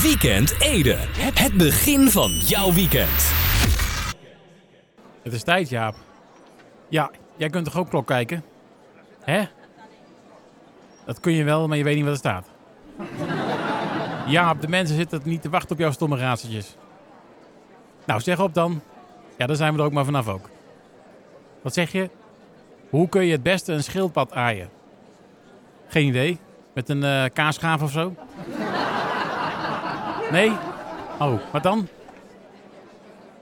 Weekend Ede. Het begin van jouw weekend. Het is tijd, Jaap. Ja, jij kunt toch ook klok kijken? Hè? Dat kun je wel, maar je weet niet wat er staat. Jaap, de mensen zitten niet te wachten op jouw stomme raadseltjes. Nou, zeg op dan. Ja, daar zijn we er ook maar vanaf ook. Wat zeg je? Hoe kun je het beste een schildpad aaien? Geen idee. Met een uh, kaasschaaf of zo? Nee? Oh, wat dan?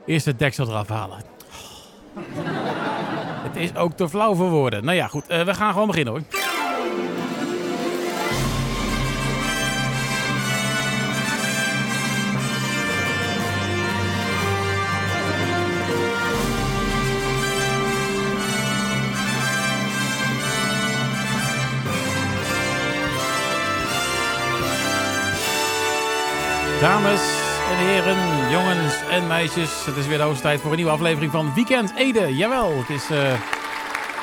Eerst het deksel eraf halen. Het is ook te flauw voor woorden. Nou ja, goed. Uh, we gaan gewoon beginnen hoor. Dames en heren, jongens en meisjes, het is weer de hoogste tijd voor een nieuwe aflevering van Weekend Ede. Jawel, het is uh,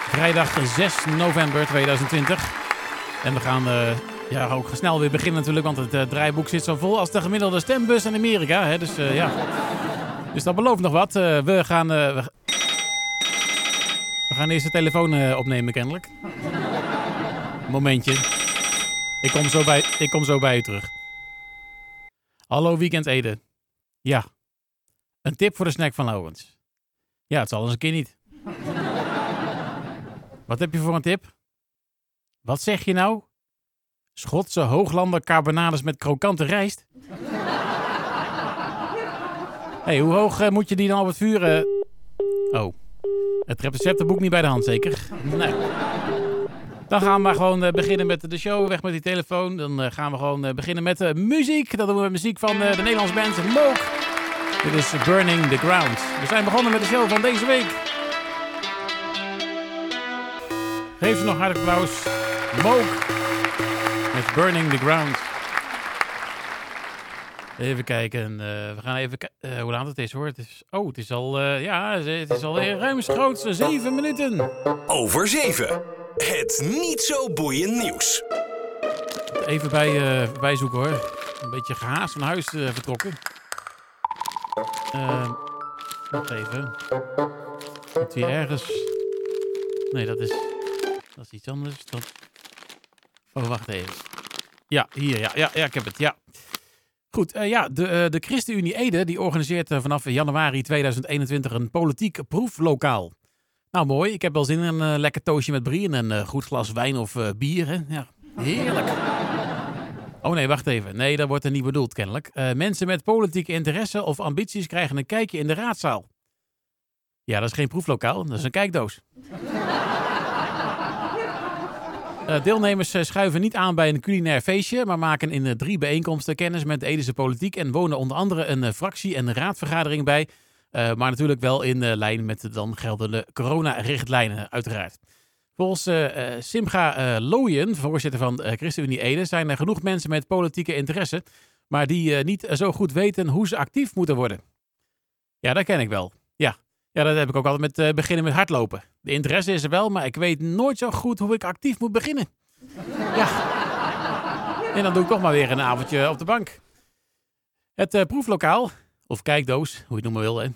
vrijdag 6 november 2020. En we gaan uh, ja, ook snel weer beginnen natuurlijk, want het uh, draaiboek zit zo vol als de gemiddelde stembus in Amerika. Hè? Dus ja, dus dat belooft nog wat. we, gaan, we, we, gaan eerst de telefoon opnemen kennelijk. Momentje. Ik kom zo bij, ik kom zo bij u terug. Hallo Weekend Ede. Ja. Een tip voor de snack van Lowens. Ja, het zal eens een keer niet. Wat heb je voor een tip? Wat zeg je nou? Schotse hooglander carbonades met krokante rijst? hey, hoe hoog uh, moet je die dan op het vuur? Uh... Oh, het receptenboek niet bij de hand zeker? Nee. Dan gaan we gewoon uh, beginnen met de show. Weg met die telefoon. Dan uh, gaan we gewoon uh, beginnen met de muziek. Dat doen we met muziek van de Nederlandse band Mook. Dit is Burning the Ground. We zijn begonnen met de show van deze week. Geef ze nog hartelijk applaus. Mook met Burning the Ground. Even kijken. we gaan even kijken hoe laat het is hoor. Het is, oh, het is al, ja, het is al ruimschoots zeven minuten. Over zeven. Het niet zo boeiend nieuws. Even bij, uh, bijzoeken hoor. Een beetje gehaast van huis uh, vertrokken. Uh, wacht even. Moet hier ergens... Nee, dat is... Dat is iets anders. Oh, wacht even. Ja, hier. Ja, ja, ja ik heb het. Ja. Goed, uh, ja, de, de ChristenUnie Ede die organiseert vanaf januari 2021 een politiek proeflokaal. Nou, mooi. Ik heb wel zin in een uh, lekker toastje met brie en een uh, goed glas wijn of uh, bier. Hè? Ja, heerlijk. Oh nee, wacht even. Nee, dat wordt er niet bedoeld kennelijk. mensen met politieke interesse of ambities krijgen een kijkje in de raadzaal. Ja, dat is geen proeflokaal, dat is een kijkdoos. deelnemers schuiven niet aan bij een culinair feestje, maar maken in drie bijeenkomsten kennis met de Edese politiek en wonen onder andere een fractie- en raadvergadering bij uh, maar natuurlijk wel in uh, lijn met de dan geldende coronarichtlijnen, uiteraard. Volgens uh, Simga Looyen, voorzitter van ChristenUnie Ede, zijn er genoeg mensen met politieke interesse, maar die niet zo goed weten hoe ze actief moeten worden. Ja, dat ken ik wel. Ja, ja dat heb ik ook altijd met beginnen met hardlopen. De interesse is er wel, maar ik weet nooit zo goed hoe ik actief moet beginnen. Ja. En dan doe ik toch maar weer een avondje op de bank. Het proeflokaal of kijkdoos, hoe je het noemen wil, hè,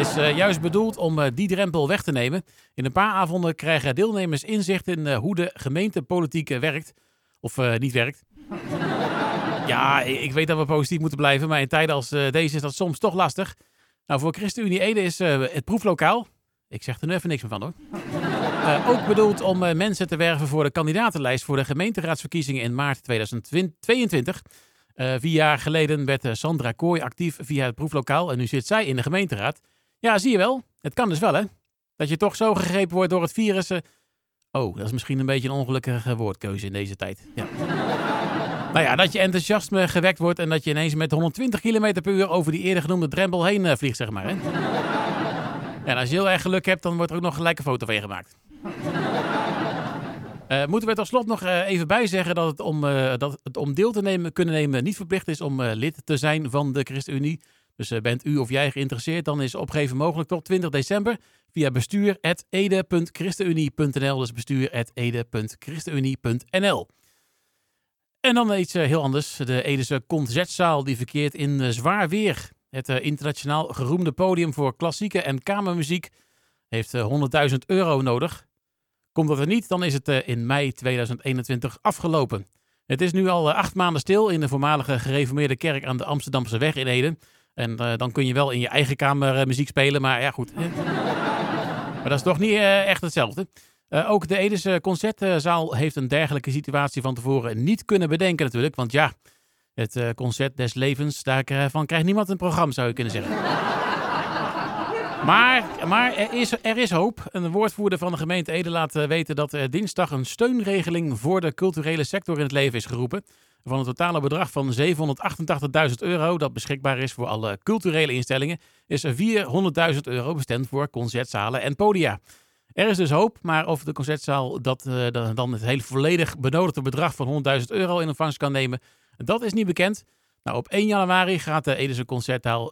is uh, juist bedoeld om uh, die drempel weg te nemen. In een paar avonden krijgen deelnemers inzicht in uh, hoe de gemeentepolitiek werkt of niet werkt. ja, ik weet dat we positief moeten blijven, maar in tijden als deze is dat soms toch lastig. Nou, voor ChristenUnie Ede is het proeflokaal, ik zeg er nu even niks meer van hoor, ook bedoeld om mensen te werven voor de kandidatenlijst voor de gemeenteraadsverkiezingen in maart 2022. Uh, vier jaar geleden werd eh, Sandra Kooi actief via het proeflokaal en nu zit zij in de gemeenteraad. Ja, zie je wel. Het kan dus wel, hè? Dat je toch zo gegrepen wordt door het virus. Uh... Oh, dat is misschien een beetje een ongelukkige woordkeuze in deze tijd. Ja. nou ja, dat je enthousiasme gewekt wordt en dat je ineens met 120 km per uur over die eerder genoemde drempel heen vliegt, zeg maar. Hè? en als je heel erg geluk hebt, dan wordt er ook nog gelijk een foto van je gemaakt. Uh, moeten we tot slot nog uh, even bijzeggen dat het, om, uh, dat het om deel te nemen, kunnen nemen niet verplicht is om lid te zijn van de ChristenUnie. Dus bent u of jij geïnteresseerd, dan is opgeven mogelijk tot 20 december via bestuur.ede.christenunie.nl. Dus bestuur.ede.christenunie.nl. En dan iets heel anders. De Edese Concertzaal die verkeert in zwaar weer. Het internationaal geroemde podium voor klassieke en kamermuziek heeft 100.000 euro nodig. Komt dat er niet, dan is het in mei 2021 afgelopen. Het is nu al acht maanden stil in de voormalige gereformeerde kerk aan de Amsterdamse weg in Eden. En dan kun je wel in je eigen kamer muziek spelen, maar ja goed. maar dat is toch niet echt hetzelfde. Ook de Edese Concertzaal heeft een dergelijke situatie van tevoren niet kunnen bedenken natuurlijk. Want ja, het concert des levens, daarvan krijgt niemand een programma zou je kunnen zeggen. Maar maar er, is, er is hoop. Een woordvoerder van de gemeente Ede laat uh, weten dat er dinsdag een steunregeling voor de culturele sector in het leven is geroepen. Van een totale bedrag van 788.000 euro dat beschikbaar is voor alle culturele instellingen, is 400.000 euro bestemd voor concertzalen en podia. Er is dus hoop, maar of de concertzaal dat, uh, dan het hele volledig benodigde bedrag van 100.000 euro in ontvangst kan nemen, dat is niet bekend. Nou, op 1 januari gaat de Edese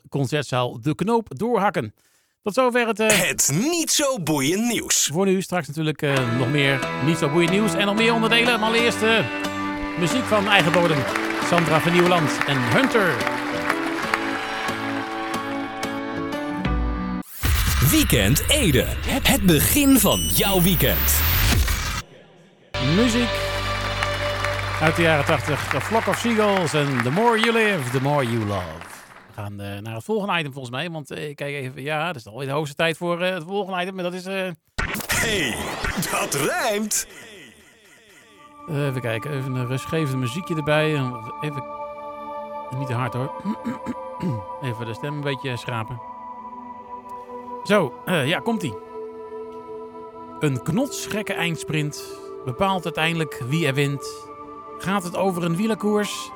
concertzaal de knoop doorhakken. Tot zover het... Uh, het niet zo boeiend nieuws. Voor nu straks natuurlijk uh, nog meer niet zo boeiend nieuws en nog meer onderdelen. Maar allereerst muziek van eigen bodem. Sandra van Nieuwland en Hunter. Weekend Ede. Het begin van jouw weekend. Muziek uit de jaren 80. A Flock of Seagulls en The More You Live, The More You Love. Gaan uh, naar het volgende item volgens mij. Want uh, kijk even, ja, het is alweer de hoogste tijd voor uh, het volgende item. Maar dat is... Hey, dat rijmt! even kijken, even een rustgevend muziekje erbij. Even... Niet te hard hoor. even de stem een beetje schrapen. Zo, ja, komt-ie. Een knotsgekke eindsprint bepaalt uiteindelijk wie er wint. Gaat het over een wielerkoers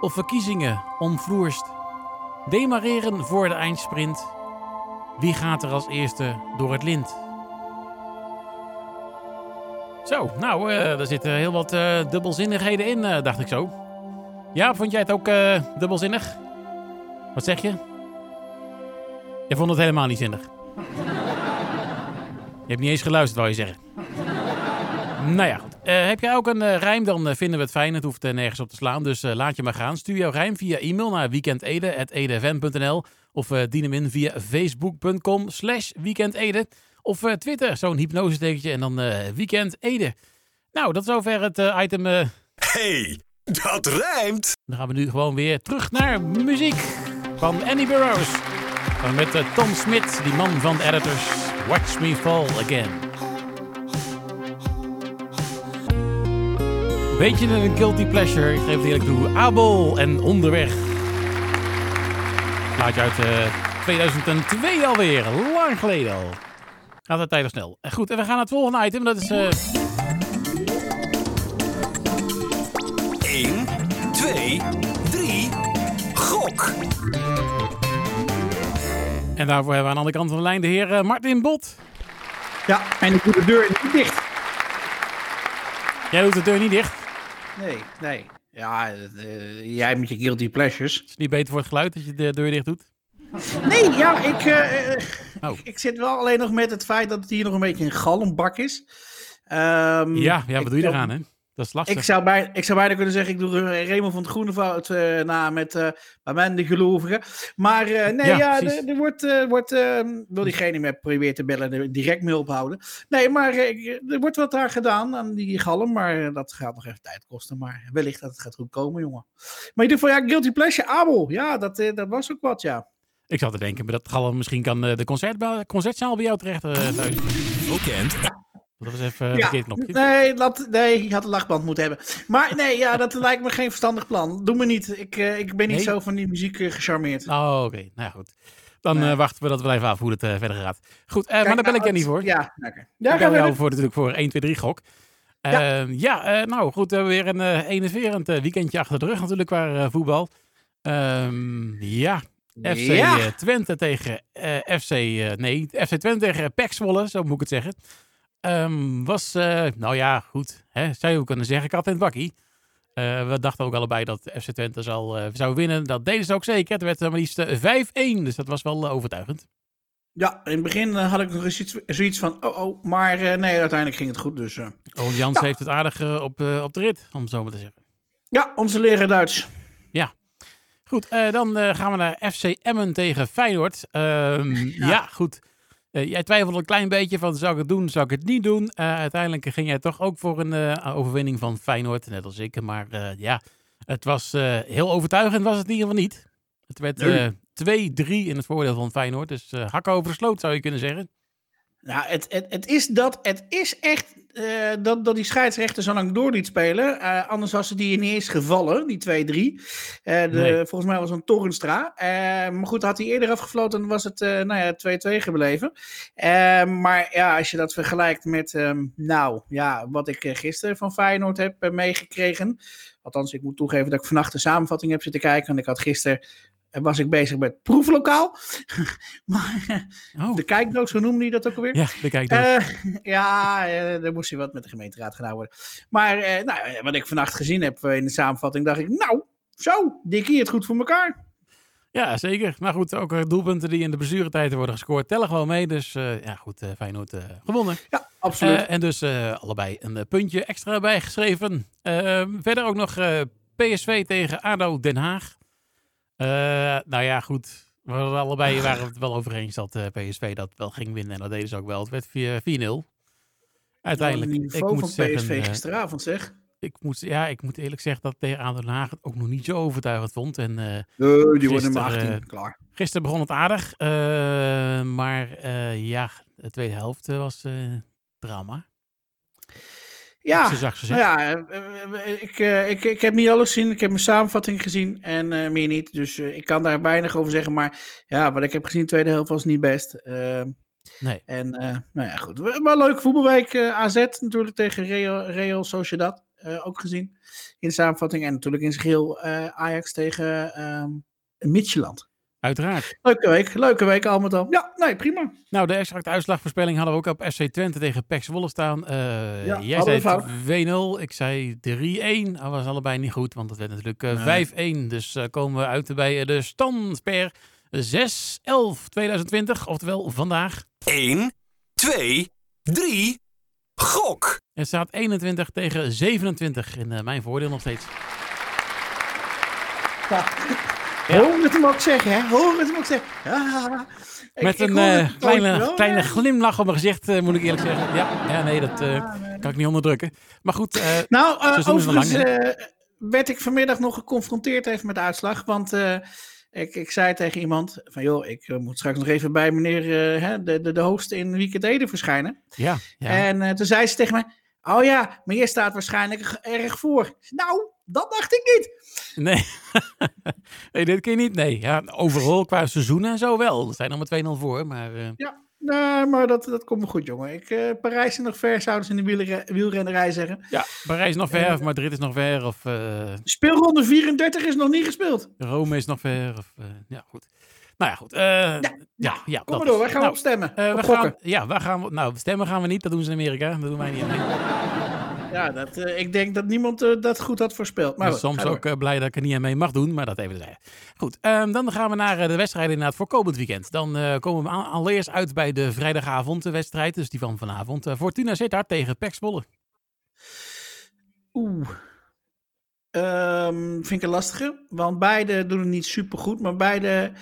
of verkiezingen omvloerst? Demareren voor de eindsprint. Wie gaat er als eerste door het lint? Zo, nou, uh, er zitten heel wat uh, dubbelzinnigheden in, uh, dacht ik zo. Ja, vond jij het ook dubbelzinnig? Wat zeg je? Je vond het helemaal niet zinnig. Je hebt niet eens geluisterd, wou je zeggen. Nou ja. Uh, heb jij ook een uh, rijm, dan uh, vinden we het fijn. Het hoeft nergens op te slaan, dus laat je maar gaan. Stuur jouw rijm via e-mail naar weekendede.edfm.nl of dien hem in via facebook.com slash weekendede. Of Twitter, zo'n hypnosetekentje en dan weekendede. Nou, dat is zover het item... Hey, dat rijmt! Dan gaan we nu gewoon weer terug naar muziek van Annie Burroughs. Met Tom Smit, die man van de editors. Watch Me Fall Again. Beetje een guilty pleasure, ik geef het eerlijk toe. Abel en Onderweg. Plaatje uit uh, 2002 alweer, lang geleden al. Gaat de tijd al snel. Goed, en we gaan naar het volgende item, dat is... Uh... 1, 2, 3, gok! En daarvoor hebben we aan de andere kant van de lijn de heer uh, Martin Bot. Ja, en ik doe de deur niet dicht. Jij doet de deur niet dicht? Nee, nee. Ja, uh, jij met je guilty pleasures. Is het niet beter voor het geluid dat je de deur dicht doet? Nee, ja, ik, uh, oh. ik, zit wel alleen nog met het feit dat het hier nog een beetje een galmbak is. Um, ja, ja, wat doe je eraan, hè? Dat is lastig. Ik zou, bij, ik zou bijna kunnen zeggen, ik doe Raymond van het Groenevoud uh, na met uh, bij mij de gelovigen. Maar uh, nee, ja, ja er, wordt, wordt wil diegene me probeert te bellen, direct mee ophouden. Nee, maar er wordt wat daar gedaan aan die galm, maar dat gaat nog even tijd kosten. Maar wellicht dat het gaat goed komen, jongen. Maar in ieder geval, ja, Guilty Pleasure, Abel. Ja, dat, dat was ook wat, ja. Ik zat te denken, maar dat galm misschien kan de concert, concertzaal bij jou terecht thuis. Weekend. Dat was even een ja, knopje. Nee, dat, nee, je had een lachband moeten hebben. Maar nee, ja, dat lijkt me geen verstandig plan. Doe me niet. Ik, uh, ik ben niet nee? zo van die muziek uh, gecharmeerd. Oh, oké. Okay. Nou ja, goed. Dan nee. uh, wachten we dat we even af hoe het verder gaat. Goed, Kijk, maar daar ben ik jij niet voor. Ja, lekker. Ja, ik bel jou voor, natuurlijk voor 1, 2, 3 gok. Ja, ja nou goed, we hebben weer een enerverend weekendje achter de rug natuurlijk qua voetbal. Um, ja, FC ja. Twente tegen FC, nee, FC Twente tegen PEC Zwolle, zo moet ik het zeggen. Um, was, uh, nou ja, goed. Hè, zou je ook kunnen zeggen, kat in het bakkie. Uh, we dachten ook allebei dat FC Twente zal, uh, zou winnen. Dat deden ze ook zeker. Het werd maar liefst 5-1, dus dat was wel overtuigend. Ja, in het begin had ik nog zoiets, zoiets van, oh oh, maar nee, uiteindelijk ging het goed. Dus, oh, Jans ja. heeft het aardig op, op de rit, om het zo maar te zeggen. Ja, onze leraar Duits. Ja. Goed, dan gaan we naar FC Emmen tegen Feyenoord. Ehm, ja. ja. goed. Jij twijfelde een klein beetje van zou ik het doen, zou ik het niet doen. uiteindelijk ging jij toch ook voor een overwinning van Feyenoord, net als ik. Maar ja, het was heel overtuigend, was het in ieder geval niet. Het werd 2-3 in het voordeel van Feyenoord. Dus hakken over de sloot zou je kunnen zeggen. Nou, het, het, het, is dat, het is echt uh, dat, dat die scheidsrechter zo lang door liet spelen. Uh, anders was het die ineens gevallen, die 2-3. Uh, nee. Volgens mij was het een Torrenstra. maar goed, had hij eerder afgefloten, dan was het nou ja, 2-2 gebleven. maar ja, als je dat vergelijkt met, um, nou ja, wat ik gisteren van Feyenoord heb meegekregen. Althans, ik moet toegeven dat ik vannacht de samenvatting heb zitten kijken. Want ik had gisteren was ik bezig met proeflokaal. maar, oh. De kijkdoos, noemde hij dat ook alweer? Ja, de kijkdoos. Uh, ja, uh, moest hij wat met de gemeenteraad gedaan worden. Maar uh, nou, wat ik vannacht gezien heb in de samenvatting, dacht ik, nou, zo, Dikkie, het goed voor elkaar. Ja, zeker. Maar goed, ook doelpunten die in de blessuretijd worden gescoord, tellen gewoon mee. Dus ja, goed, Feyenoord gewonnen. Ja, absoluut. en dus allebei een puntje extra bijgeschreven. verder ook nog PSV tegen ADO Den Haag. Uh, nou ja, goed. We allebei waren het wel over eens dat uh, eh, PSV dat wel ging winnen. En dat deden ze ook wel. Het werd 4-0. Uiteindelijk. Nou, ik moet van PSV zeggen, eh, gisteravond zeg. Ik moet, ja, ik moet eerlijk zeggen dat tegen aan Den Haag het ook nog niet zo overtuigend vond. En, uh, nee, die worden maar 18, klaar. Gisteren begon het aardig. maar ja, de tweede helft was drama. Ja, nou ja eh, eh, eh, ik, ik, ik heb niet alles gezien. Ik heb mijn samenvatting gezien en uh, meer niet. Dus uh, ik kan daar weinig over zeggen. Maar ja, wat ik heb gezien, de tweede helft was niet best. Uh, nee. En nou ja, goed. Maar leuk voetbalweek. AZ natuurlijk tegen Real, Real Sociedad. ook gezien in de samenvatting. En natuurlijk in zijn geheel Ajax tegen ehm, Midtjylland. Uiteraard. Leuke week, leuke week al met al. Ja, nee, prima. Nou, de exacte uitslagvoorspelling hadden we ook op SC Twente tegen PEC Zwolle staan. Uh, ja, jij zei 2-0, ik zei 3-1. Dat was allebei niet goed, want het werd natuurlijk uh, nee. 5-1. Dus uh, komen we uit bij de stand per 6-11-2020, oftewel vandaag. 1, 2, 3, gok! Het staat 21 tegen 27 in mijn voordeel nog steeds. Ja. Ja. Hoor het hem ook zeggen, hè? Hoor het hem ook zeggen. Ja. Met een uh, kleine, kleine glimlach op mijn gezicht, uh, moet ik eerlijk zeggen. Ja, ja nee, dat uh, kan ik niet onderdrukken. Maar goed, nou, overigens werd ik vanmiddag nog geconfronteerd even met de uitslag. Want ik, ik zei tegen iemand van, joh, ik moet straks nog even bij meneer de, de, de host in Weekend Ede verschijnen. Ja, ja. En toen zei ze tegen mij, oh ja, maar je staat waarschijnlijk erg voor. Nou, dat dacht ik niet. Nee, nee dit keer niet. Nee, ja, overal qua seizoen en zo wel. Er zijn nog maar 2-0 voor, maar... Uh... Ja, maar dat, dat komt me goed, jongen. Ik, uh, Parijs is nog ver, zouden ze in de wielrennerij zeggen. Ja, Parijs is nog ver, of Madrid is nog ver, of... Uh... Speelronde 34 is nog niet gespeeld. Rome is nog ver, of... ja, goed. Nou ja, goed. ja, ja, ja, kom maar door. Wij gaan nou, op stemmen. we gaan, ja, waar gaan we, nou, stemmen gaan we niet. Dat doen ze in Amerika. Dat doen wij niet. Ja, dat, uh, ik denk dat niemand uh, dat goed had voorspeld. Maar soms ook uh, blij dat ik er niet aan mee mag doen, maar dat even zeggen. Goed, um, dan gaan we naar de wedstrijden inderdaad voor komend weekend. Dan komen we allereerst uit bij de vrijdagavond de wedstrijd, dus die van vanavond. Fortuna Sittard tegen Pek Zwolle. Oeh. Um, vind ik een lastige, want beide doen het niet super goed, maar beide...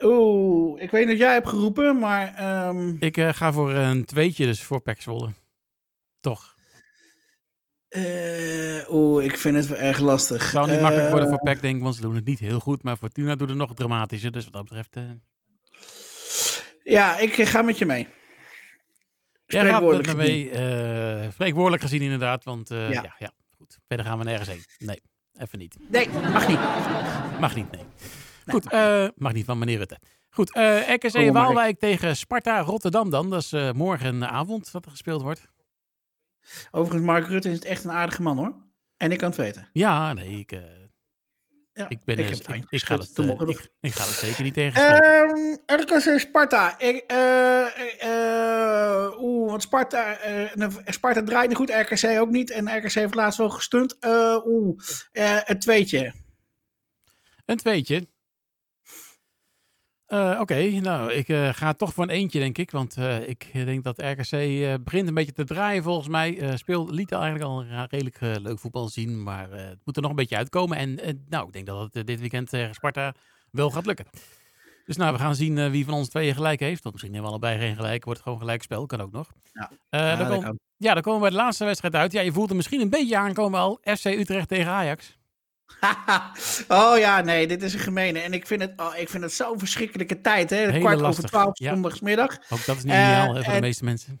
Oeh, ik weet dat jij hebt geroepen, maar... Um... Ik ga voor een tweetje, dus voor Pek Zwolle. Toch. Uh, Oeh, ik vind het erg lastig. Het zou niet makkelijk worden voor eh, Pack, denk ik, want ze doen het niet heel goed. Maar Fortuna doet het nog dramatischer. Dus wat dat betreft... Uh... Ja, ik ga met je mee. Gaat met mee. Spreekwoordelijk gezien inderdaad, want ja. ja. Ja, goed. Verder gaan we nergens heen. Nee, even niet. Nee, mag niet. mag niet, nee. Goed, mag niet van meneer Rutte. Goed, RKC Waalwijk tegen Sparta Rotterdam dan. Dat is morgenavond dat er gespeeld wordt. Overigens, Mark Rutte is echt een aardige man hoor. En ik kan het weten. Ja, nee, ik, uh, ja, ik ben ik, ik, ik, ik, ga het, uh, ik, ik, ga het zeker niet tegen. Um, RKC Sparta. Ik, uh, Oeh, want Sparta, Sparta draait niet goed, RKC ook niet. En RKC heeft laatst wel gestunt. Oeh, een tweetje. Een tweetje. Oké, nou, ik ga toch voor een eentje, denk ik. Want ik denk dat RKC begint een beetje te draaien, volgens mij. speel liet eigenlijk al redelijk leuk voetbal zien, maar het moet er nog een beetje uitkomen. En nou, ik denk dat het dit weekend tegen Sparta wel gaat lukken. Dus nou, we gaan zien wie van ons tweeën gelijk heeft. Of misschien hebben we allebei geen gelijk. Wordt gewoon gelijk spel. Kan ook nog. Ja, dan, kom, ja dan komen we bij de laatste wedstrijd uit. Ja, je voelt er misschien een beetje aankomen al. FC Utrecht tegen Ajax. oh ja, nee, dit is een gemene. En ik vind het, oh, ik vind het zo'n verschrikkelijke tijd. Hè? Kwart over twaalf ja. zondagsmiddag. Ook dat is niet ideaal uh, voor de meeste mensen.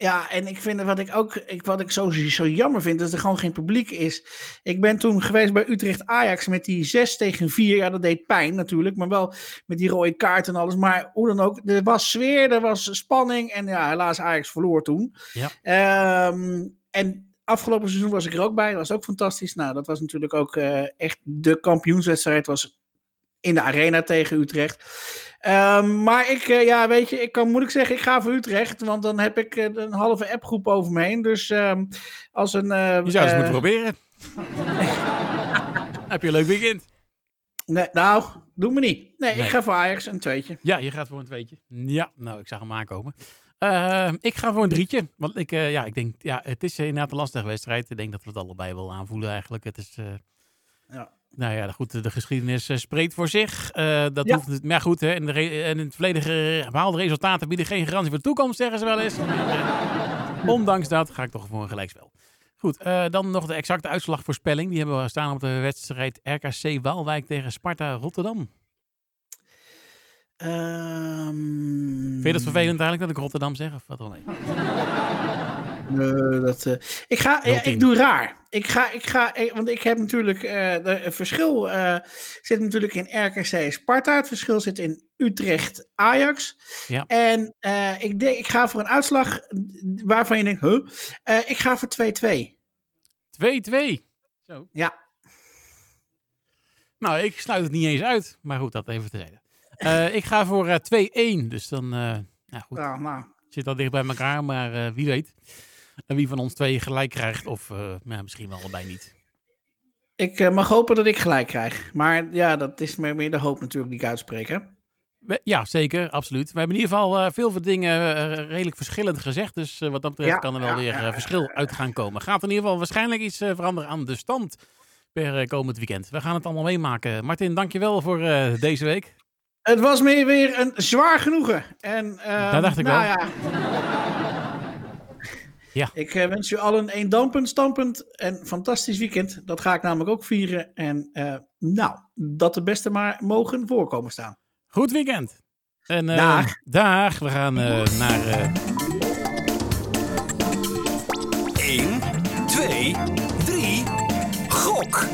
Ja, en ik vind wat ik ook ik, wat ik zo, zo jammer vind, dat er gewoon geen publiek is. Ik ben toen geweest bij Utrecht Ajax met die 6 tegen 4. Ja, dat deed pijn natuurlijk, maar wel met die rode kaart en alles. Maar hoe dan ook, er was sfeer, er was spanning. En ja, helaas Ajax verloor toen. Ja. Um, en afgelopen seizoen was ik er ook bij. Dat was ook fantastisch. Nou, dat was natuurlijk ook uh, echt de kampioenswedstrijd. was in de arena tegen Utrecht. Um, maar ik, uh, ja, weet je, ik kan moeilijk zeggen, ik ga voor Utrecht, want dan heb ik uh, een halve appgroep over me heen. Dus um, als een. Je zou eens moeten proberen. heb je een leuk weekend? Nee, nou, doe me niet. Nee, nee, ik ga voor Ajax een tweetje. Ja, je gaat voor een tweetje. Ja, nou, ik zag hem aankomen. Uh, ik ga voor een drietje. Want ik, uh, ja, ik denk, ja, het is inderdaad een lastige wedstrijd. Ik denk dat we het allebei wel aanvoelen eigenlijk. Het is, uh, ja. Nou ja, goed, de geschiedenis spreekt voor zich. dat ja. hoeft, maar goed, hè, in, de in het verleden behaalde resultaten bieden geen garantie voor de toekomst, zeggen ze wel eens. Ondanks dat ga ik toch voor een gelijkspel. Goed, dan nog de exacte uitslagvoorspelling. Die hebben we staan op de wedstrijd RKC Waalwijk tegen Sparta Rotterdam. Um... Vind je dat vervelend eigenlijk dat ik Rotterdam zeg? Of wat dan? Nee. Uh, dat, uh, ik, ga, ja, ik doe raar. Ik ga, ik ga, ik, want ik heb natuurlijk. Uh, het verschil zit natuurlijk in RKC Sparta. Het verschil zit in Utrecht Ajax. Ja. En ik, denk, ik ga voor een uitslag waarvan je denkt: huh? ik ga voor 2-2. 2-2. Zo. Ja. Nou, ik sluit het niet eens uit. Maar goed, dat even te zeggen. Uh, ik ga voor uh, 2-1. Dus dan, uh, nou goed. Ja, nou. Zit al dicht bij elkaar, maar uh, wie weet. En wie van ons twee gelijk krijgt, of nou, misschien wel allebei niet. Ik mag hopen dat ik gelijk krijg. Maar ja, dat is meer de hoop natuurlijk die ik uitspreek, hè? Ja, zeker, absoluut. We hebben in ieder geval veel van dingen redelijk verschillend gezegd. Dus wat dat betreft kan er wel weer verschil uit gaan komen. Gaat in ieder geval waarschijnlijk iets veranderen aan de stand per komend weekend. We gaan het allemaal meemaken. Martin, dankjewel voor deze week. Het was me weer een zwaar genoegen. En, uh, dat dacht ik nou, wel. Ja. ja. Ik uh, wens u allen een dampend, stampend en fantastisch weekend. Dat ga ik namelijk ook vieren. En uh, nou, dat de beste maar mogen voorkomen staan. Goed weekend. En, uh, dag. dag. We gaan naar... 1, 2, 3, gok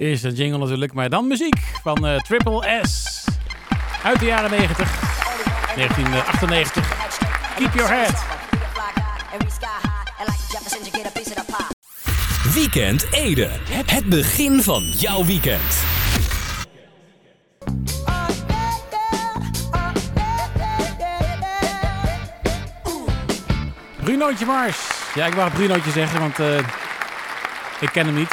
is een jingle natuurlijk, maar dan muziek van uh, Triple S. Uit de jaren 90. 1998. Keep your head. Weekend Ede. Het begin van jouw weekend. Brunootje Mars. Ja, ik wou Brunootje zeggen, want uh, ik ken hem niet.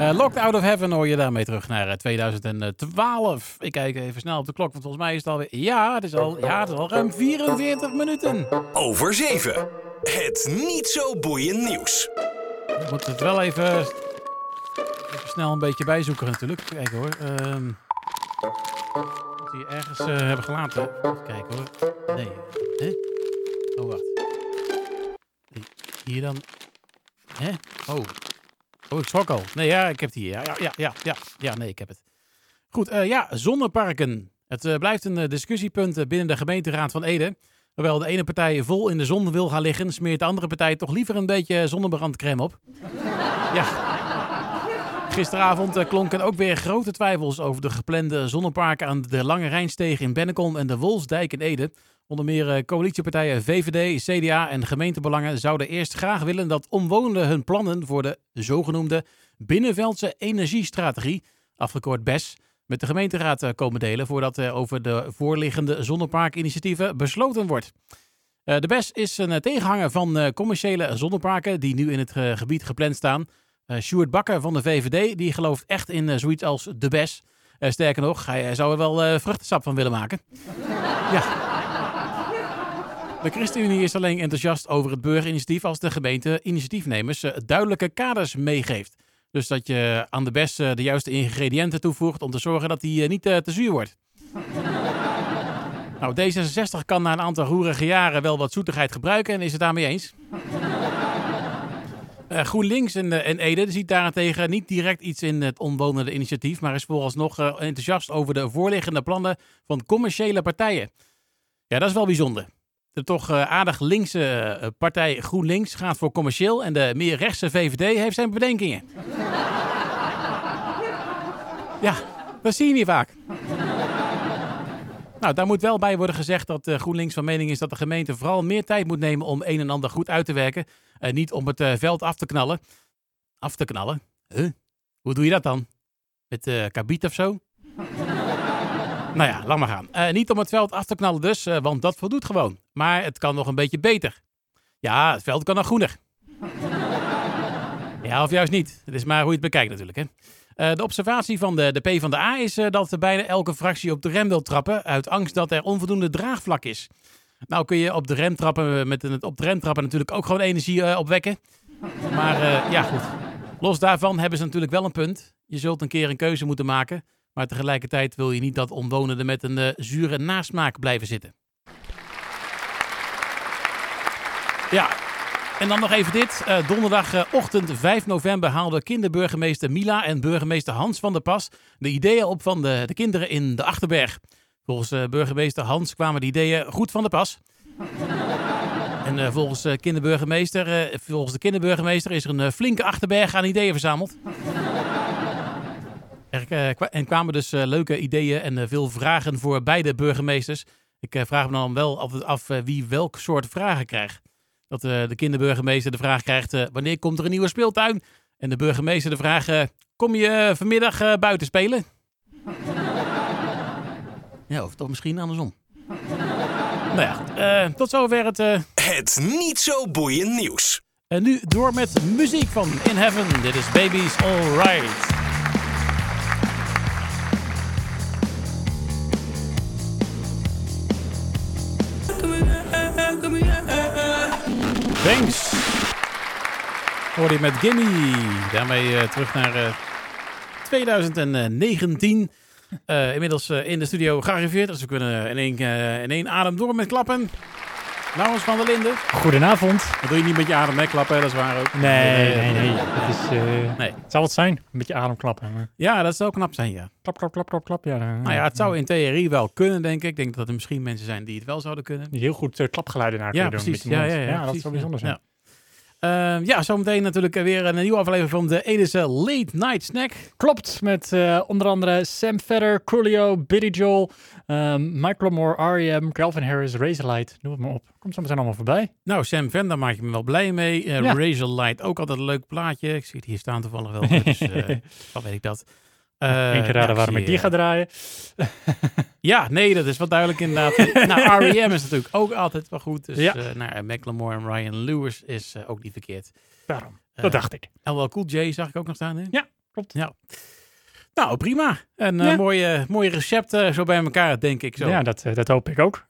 Uh, Locked Out of Heaven hoor je daarmee terug naar 2012. Eh, ik kijk even snel op de klok, want volgens mij is het alweer... Ja, het is al, ja, het is al ruim 44 minuten. Over 7. Het niet zo boeiend nieuws. Ik moet het wel even, even snel een beetje bijzoeken natuurlijk. Kijk hoor. Um, moet die ergens uh, hebben gelaten. Even kijken hoor. Nee. Hè? Oh, wacht. Hier dan. Hè? Oh. Oh, ik schrok al. Nee, ja, ik heb het hier. Ja, ja, ja, ja, ja, nee, ik heb het. Goed, uh, ja, zonneparken. Het uh, blijft een uh, discussiepunt binnen de gemeenteraad van Ede. Hoewel de ene partij vol in de zon wil gaan liggen, smeert de andere partij toch liever een beetje zonnebrandcrème op. ja. Gisteravond klonken ook weer grote twijfels over de geplande zonneparken aan de Lange Rijnsteeg in Bennekom en de Wolfsdijk in Ede. Onder meer eh, coalitiepartijen VVD, CDA en gemeentebelangen zouden eerst graag willen dat omwonenden hun plannen voor de zogenoemde Binnenveldse Energiestrategie, afgekort BES, met de gemeenteraad eh, komen delen voordat er over de voorliggende zonneparkinitiatieven besloten wordt. Eh, de BES is een tegenhanger van commerciële zonneparken die nu in het gebied gepland staan. Sjoerd Bakker van de VVD, die gelooft echt in zoiets als de best. sterker nog, hij zou er wel vruchtensap van willen maken. ja. De ChristenUnie is alleen enthousiast over het burgerinitiatief als de gemeente initiatiefnemers duidelijke kaders meegeeft. Dus dat je aan de best de juiste ingrediënten toevoegt om te zorgen dat die niet te zuur wordt. Nou, D66 kan na een aantal roerige jaren wel wat zoetigheid gebruiken en is het daarmee eens. GroenLinks en, uh, Ede ziet daarentegen niet direct iets in het omwonende initiatief, maar is vooralsnog uh, enthousiast over de voorliggende plannen van commerciële partijen. Ja, dat is wel bijzonder. De toch aardig linkse partij GroenLinks gaat voor commercieel en de meer rechtse VVD heeft zijn bedenkingen. ja, dat zie je niet vaak. Nou, daar moet wel bij worden gezegd dat GroenLinks van mening is dat de gemeente vooral meer tijd moet nemen om een en ander goed uit te werken. En niet om het veld af te knallen. Af te knallen? Huh? Hoe doe je dat dan? Met kabiet of zo? Nou ja, laat maar gaan. niet om het veld af te knallen dus, want dat voldoet gewoon. Maar het kan nog een beetje beter. Ja, het veld kan nog groener. ja, of juist niet. Het is maar hoe je het bekijkt natuurlijk, hè. Eh, de observatie van de, de PvdA is uh, dat bijna elke fractie op de rem wil trappen uit angst dat er onvoldoende draagvlak is. Nou kun je op de rem trappen met het op de rem trappen natuurlijk ook gewoon energie opwekken. Maar ja goed, los daarvan hebben ze natuurlijk wel een punt. Je zult een keer een keuze moeten maken, maar tegelijkertijd wil je niet dat omwonenden met een zure nasmaak blijven zitten. Ja, en dan nog even dit. Uh, donderdagochtend 5 november haalden kinderburgemeester Mila en burgemeester Hans van der Pas de ideeën op van de, de kinderen in de Achterberg. Volgens uh, burgemeester Hans kwamen de ideeën goed van de pas. en volgens, kinderburgemeester, volgens de kinderburgemeester is er een flinke Achterberg aan ideeën verzameld. Er, en kwamen dus leuke ideeën en veel vragen voor beide burgemeesters. Ik vraag me dan wel altijd af wie welk soort vragen krijgt. Dat uh, de kinderburgemeester de vraag krijgt: uh, wanneer komt er een nieuwe speeltuin? En de burgemeester de vraag: uh, kom je vanmiddag buiten spelen? ja, of toch misschien andersom. nou ja, tot zover het. Het niet zo boeiend nieuws. En nu door met muziek van In Heaven. Dit is Baby's Alright. Thanks. Hoor je met Gimme. Daarmee uh, terug naar uh, 2019. Uh, inmiddels uh, in de studio gearriveerd. Dus we kunnen in één, in één adem door met klappen. Laurens van der Linden. Goedenavond. Dat doe je niet met je adem klappen, dat is waar ook. Nee, nee, nee. Dat is, nee. Het zou het zijn, met je adem klappen. Maar... Ja, dat zou knap zijn, ja. Klap, klap, klap, klap, klap. Ja, nou ja, het zou in theorie wel kunnen, denk ik. Ik denk dat er misschien mensen zijn die het wel zouden kunnen. Die heel goed klapgeluiden naar ja, kunnen precies. doen. Ja, ja, ja, ja, precies. dat zou bijzonder zijn. Ja. Uh, ja, zometeen natuurlijk weer een nieuwe aflevering van de Edische Late Night Snack. Klopt, met uh, onder andere Sam Fetter, Coolio, Billy Joel, um, Michael Moore, R.E.M., Calvin Harris, Razorlight. Noem het maar op. Komt zo meteen allemaal voorbij. Nou, Sam Vender maak je me wel blij mee. Uh, ja. Razorlight, ook altijd een leuk plaatje. Ik zie het hier staan toevallig wel. Dus dan weet ik dat. Uh, Eén keer raden waarom ik die ga draaien. ja, nee, dat is wel duidelijk inderdaad. nou, R.E.M. is natuurlijk ook altijd wel goed. Dus ja. uh, nou, Macklemore en Ryan Lewis is uh, ook niet verkeerd. Daarom, dat dacht ik. En wel Cool J zag ik ook nog staan. Hè? Ja, klopt. Ja. Nou, prima. Een ja. mooie, mooie recept zo bij elkaar, denk ik. Zo. Ja, dat, dat hoop ik ook.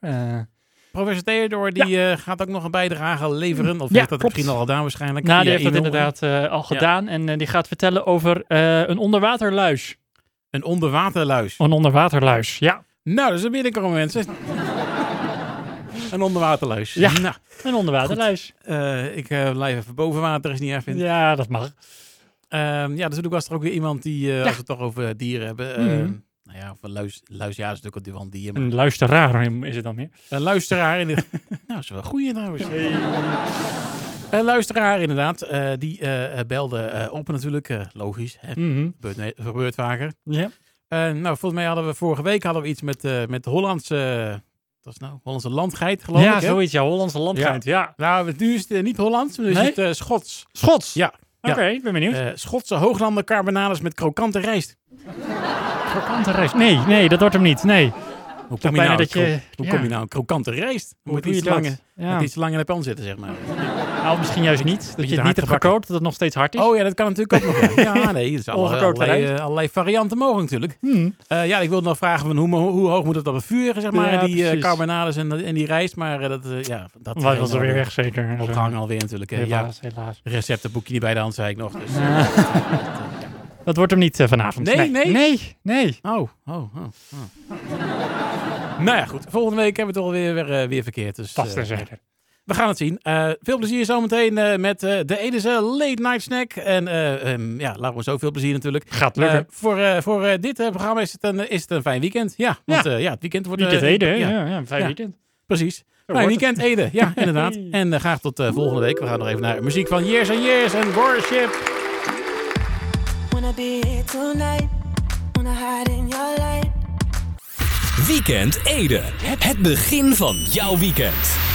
Professor Theodor die ja. uh, gaat ook nog een bijdrage leveren. Of ja, heeft dat klopt. misschien al gedaan waarschijnlijk? Nou, die heeft dat inderdaad uh, al gedaan. En uh, die gaat vertellen over een onderwaterluis. Een onderwaterluis? Een onderwaterluis, ja. Nou, dat is een binnenkomen mensen. een onderwaterluis. Ja, nou, een onderwaterluis. ik blijf even boven water, is niet erg vind. Ja, dat mag. ja, natuurlijk was er ook weer iemand die, als we het toch over dieren hebben... Mm -hmm. Nou ja, of een luis, luis, ja, is natuurlijk een dier. Maar... Een luisteraar is het dan meer? Een luisteraar. In de... nou, dat is wel een goeie trouwens. Hey. Een luisteraar inderdaad, uh, die uh, belde uh, op natuurlijk, logisch, hè? Mm -hmm. gebeurt, gebeurt vaker. Ja. nou, volgens mij hadden we vorige week hadden we iets met, met Hollandse, dat is nou, Hollandse landgeit geloof ja, ik. Ja, zoiets, ja, Hollandse landgeit, ja. ja. Nou, nu is het niet Hollands, maar nu nee? is het Schots. Schots? Ja. Oké, okay, ik ben benieuwd. Schotse hooglanden carbonades met krokante rijst. Krokante rijst? Nee, nee, dat wordt hem niet, nee. Hoe kom, je nou, dat je, hoe ja. kom je nou een krokante rijst? Hoe moet iets, lang, ja. iets lang in de pan zitten, zeg maar. Nou, misschien juist niet. Dat je het niet hebt gekookt, dat het nog steeds hard is. Oh ja, dat kan natuurlijk ook nog. Ja, ja nee, zijn allerlei, allerlei, varianten mogelijk natuurlijk. Hmm. Uh, ja, ik wilde nog vragen van hoe, hoe, hoog moet het op het vuur, zeg maar, ja, die uh, carbonades en, en die rijst. Maar dat, ja, dat was er weer weg, zeker. Opgehangen alweer natuurlijk. Helaas, ja, helaas. Receptenboekje niet bij de hand, zei ik nog. Dus, dat wordt hem niet vanavond. Nee, nee. Nee, nee. Oh, oh, oh. oh. Nou ja, goed. Volgende week hebben we het alweer weer, weer verkeerd. Dus, Vast en zeker. We gaan het zien. Uh, veel plezier zometeen uh, met uh, de Edese Late Night Snack. En um, ja, laten we zo veel plezier natuurlijk. Gaat lukken. voor, voor dit programma is het, een, is het een fijn weekend. Ja, want ja, ja het weekend wordt... Weekend Ede, ja. Ja, ja, een fijn weekend. Precies. Nou, weekend Ede, ja, inderdaad. En graag tot volgende week. We gaan nog even naar muziek van Years and Years en Worship. Wanna be here tonight. Wanna hide in your. Weekend Ede. Het begin van jouw weekend.